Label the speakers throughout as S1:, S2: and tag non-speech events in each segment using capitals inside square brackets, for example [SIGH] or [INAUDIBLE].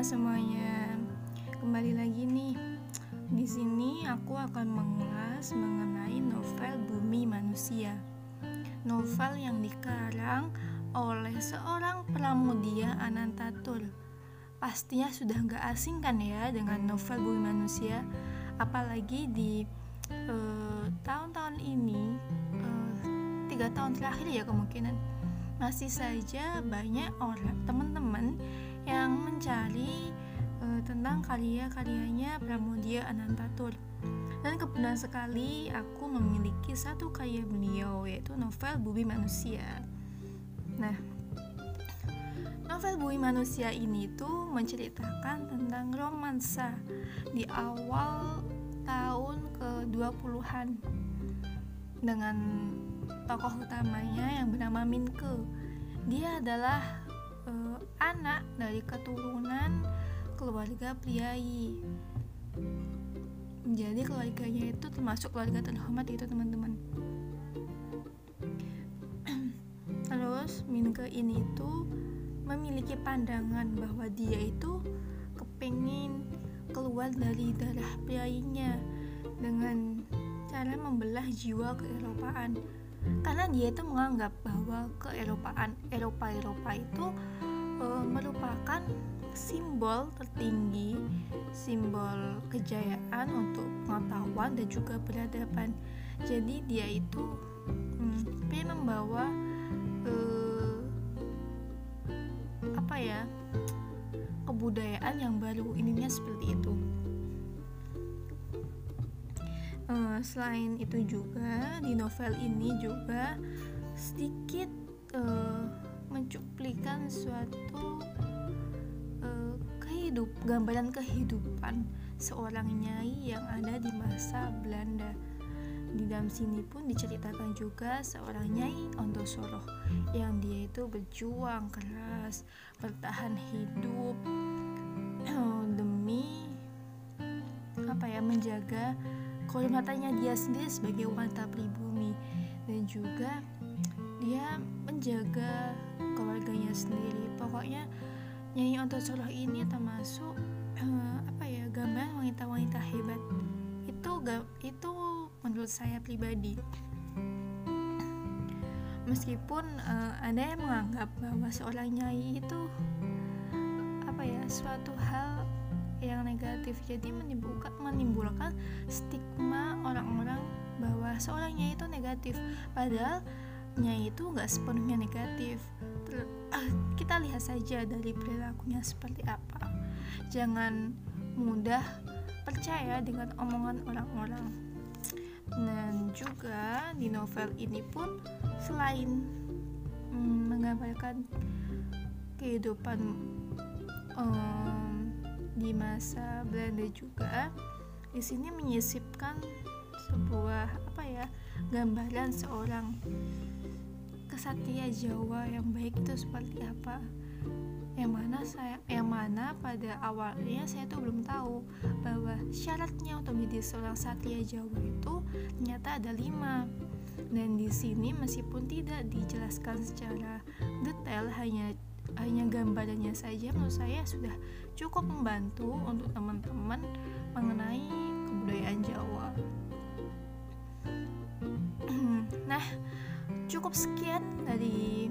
S1: Semuanya, kembali lagi nih. Di sini aku akan mengulas mengenai novel Bumi Manusia. Novel yang dikarang oleh seorang Pramudia Anantatur. Pastinya sudah nggak asing kan ya dengan novel Bumi Manusia, apalagi di eh, tahun-tahun ini uh, tiga tahun terakhir ya kemungkinan masih saja banyak orang teman-teman yang mencari uh, tentang karya-karyanya Pramudia Anantatur. Dan kebetulan sekali aku memiliki satu karya beliau yaitu novel Bumi Manusia. Nah, novel Bumi Manusia ini tuh menceritakan tentang romansa di awal tahun ke-20-an dengan tokoh utamanya yang bernama Minke. Dia adalah uh, anak dari keturunan keluarga priai jadi keluarganya itu termasuk keluarga terhormat itu teman-teman. [CLEARS THROAT] Terus Minke ini itu memiliki pandangan bahwa dia itu kepingin keluar dari darah priainya dengan cara membelah jiwa keeropaan karena dia itu menganggap bahwa keeropaan Eropa-Eropa itu e, merupakan simbol tertinggi, simbol kejayaan untuk pengetahuan dan juga peradaban. Jadi dia itu hmm, pengen membawa e, apa ya kebudayaan yang baru ininya seperti itu. Selain itu juga di novel ini juga sedikit uh, mencuplikan suatu uh, kehidup gambaran kehidupan seorang nyai yang ada di masa Belanda. Di dalam sini pun diceritakan juga seorang nyai Ontosoroh yang dia itu berjuang keras, bertahan hidup [CLEARS THROAT] demi apa ya menjaga kehormatannya dia sendiri sebagai wanita pribumi. Dan juga dia menjaga keluarganya sendiri. Pokoknya Nyai Ontosoroh ini termasuk uh, apa ya gambaran wanita-wanita hebat. Itu itu menurut saya pribadi. Meskipun uh, ada yang menganggap bahwa seorang nyai itu apa ya suatu hal yang negatif. Jadi menimbulkan menimbulkan stigma orang-orang bahwa seorang nyai itu negatif. Padahal nyai itu nggak sepenuhnya negatif. Ter [CLEARS THROAT] kita lihat saja dari perilakunya seperti apa. Jangan mudah percaya dengan omongan orang-orang. Dan juga di novel ini pun selain mm, menggambarkan kehidupan um, di masa Belanda juga di sini menyisipkan sebuah apa ya gambaran seorang kesatria Jawa yang baik itu seperti apa. Yang mana saya yang mana pada awalnya saya tuh belum tahu bahwa syaratnya untuk menjadi seorang satria Jawa itu ternyata ada lima. Dan di sini meskipun tidak dijelaskan secara detail hanya hanya gambarannya saja menurut saya sudah cukup membantu untuk teman-teman mengenai kebudayaan Jawa. [CLEARS THROAT] nah, cukup sekian dari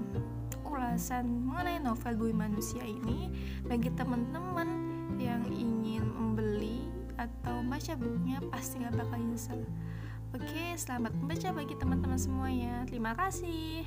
S1: ulasan mengenai novel Bumi Manusia ini bagi teman-teman yang ingin membeli atau baca bukunya pasti gak bakal nyesel. Oke, selamat membaca bagi teman-teman semuanya. Terima kasih.